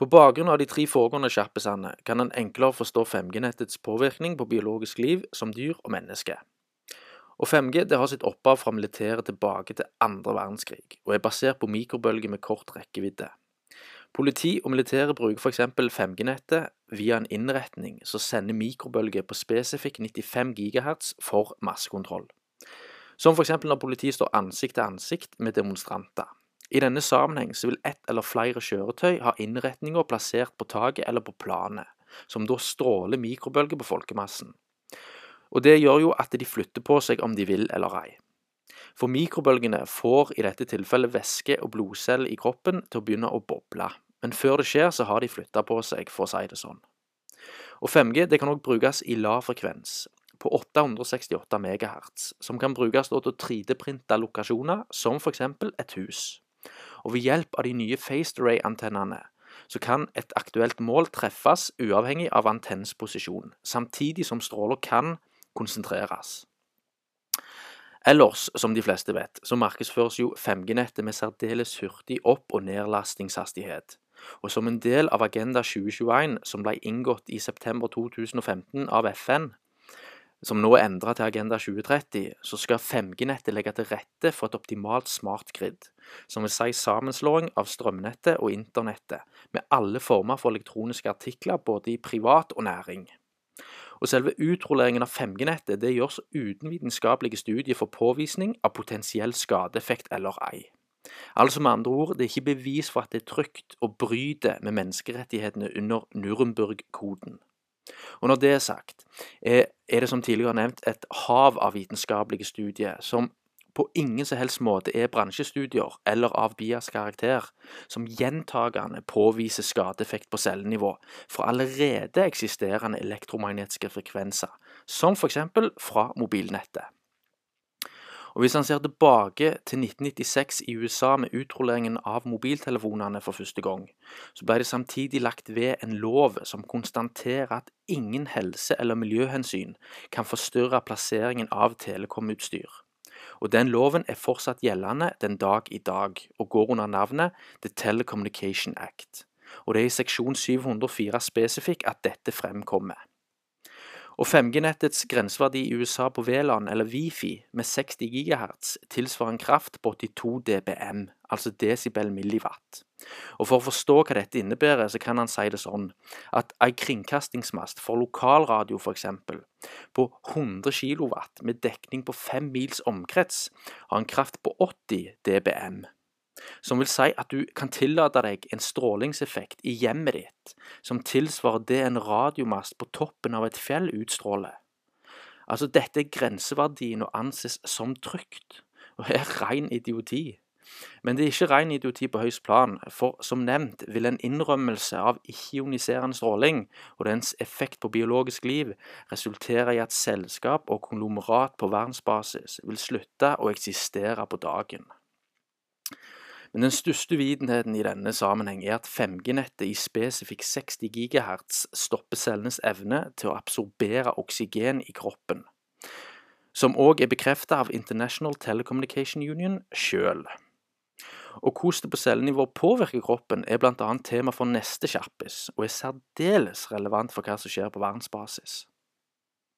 På bakgrunn av de tre foregående kjappisene kan en enklere forstå 5G-nettets påvirkning på biologisk liv som dyr og menneske. Og 5G det har sitt opphav fra militæret tilbake til andre verdenskrig, og er basert på mikrobølger med kort rekkevidde. Politi og militære bruker f.eks. 5G-nettet via en innretning som sender mikrobølger på spesifikk 95 GHz for massekontroll. Som f.eks. når politiet står ansikt til ansikt med demonstranter. I denne sammenheng vil ett eller flere kjøretøy ha innretninger plassert på taket eller på planet, som da stråler mikrobølger på folkemassen. Og Det gjør jo at de flytter på seg om de vil eller ei. For mikrobølgene får i dette tilfellet væske og blodceller i kroppen til å begynne å boble, men før det skjer så har de flytta på seg, for å si det sånn. Og 5G det kan også brukes i lav frekvens, på 868 MHz, som kan brukes til å 3D-printe lokasjoner, som f.eks. et hus. Og ved hjelp av de nye Phased Array-antennene så kan et aktuelt mål treffes uavhengig av antennens posisjon, samtidig som stråler kan konsentreres. Ellers, som de fleste vet, så markedsføres jo 5G-nettet med særdeles hurtig opp- og nedlastingshastighet. Og som en del av Agenda 2021, som ble inngått i september 2015 av FN, som nå er endra til Agenda 2030, så skal 5G-nettet legge til rette for et optimalt smart grid, som vil si sammenslåing av strømnettet og internettet, med alle former for elektroniske artikler både i privat og næring. Og selve utrulleringen av 5G-nettet det gjøres uten vitenskapelige studier for påvisning av potensiell skadeeffekt eller ei. Altså med andre ord, det er ikke bevis for at det er trygt å bryte med menneskerettighetene under Nuremberg-koden. Og når det er sagt, er det som tidligere nevnt et hav av vitenskapelige studier som på ingen som helst måte er bransjestudier eller av Bias karakter, som gjentagende påviser skadeeffekt på cellenivå fra allerede eksisterende elektromagnetiske frekvenser, som f.eks. fra mobilnettet. Og Hvis han ser tilbake til 1996 i USA med utrulleringen av mobiltelefonene for første gang, så ble det samtidig lagt ved en lov som konstaterer at ingen helse- eller miljøhensyn kan forstyrre plasseringen av telekomutstyr. Og Den loven er fortsatt gjeldende den dag i dag, og går under navnet The Telecommunication Act. Og Det er i seksjon 704 spesifikk at dette fremkommer. Og 5G-nettets grenseverdi i USA på VLAN, eller Wifi, med 60 GHz tilsvarer en kraft på 82 dBm, altså desibel milliwatt. Og For å forstå hva dette innebærer, så kan han si det sånn at en kringkastingsmast for lokalradio f.eks. på 100 kW med dekning på 5 mils omkrets har en kraft på 80 dBm som vil si at du kan tillate deg en strålingseffekt i hjemmet ditt som tilsvarer det en radiomast på toppen av et fjell utstråler. Altså, dette er grenseverdien og anses som trygt, og er ren idioti. Men det er ikke ren idioti på høyst plan, for som nevnt vil en innrømmelse av ikke-ioniserende stråling og dens effekt på biologisk liv resultere i at selskap og konglomerat på verdensbasis vil slutte å eksistere på dagen. Men den største uvitenheten i denne sammenheng er at 5G-nettet i spesifikk 60 GHz stopper cellenes evne til å absorbere oksygen i kroppen, som òg er bekreftet av International Telecommunication Union sjøl. Og hvordan det på cellenivå påvirker kroppen, er bl.a. tema for neste kjappis, og er særdeles relevant for hva som skjer på verdensbasis.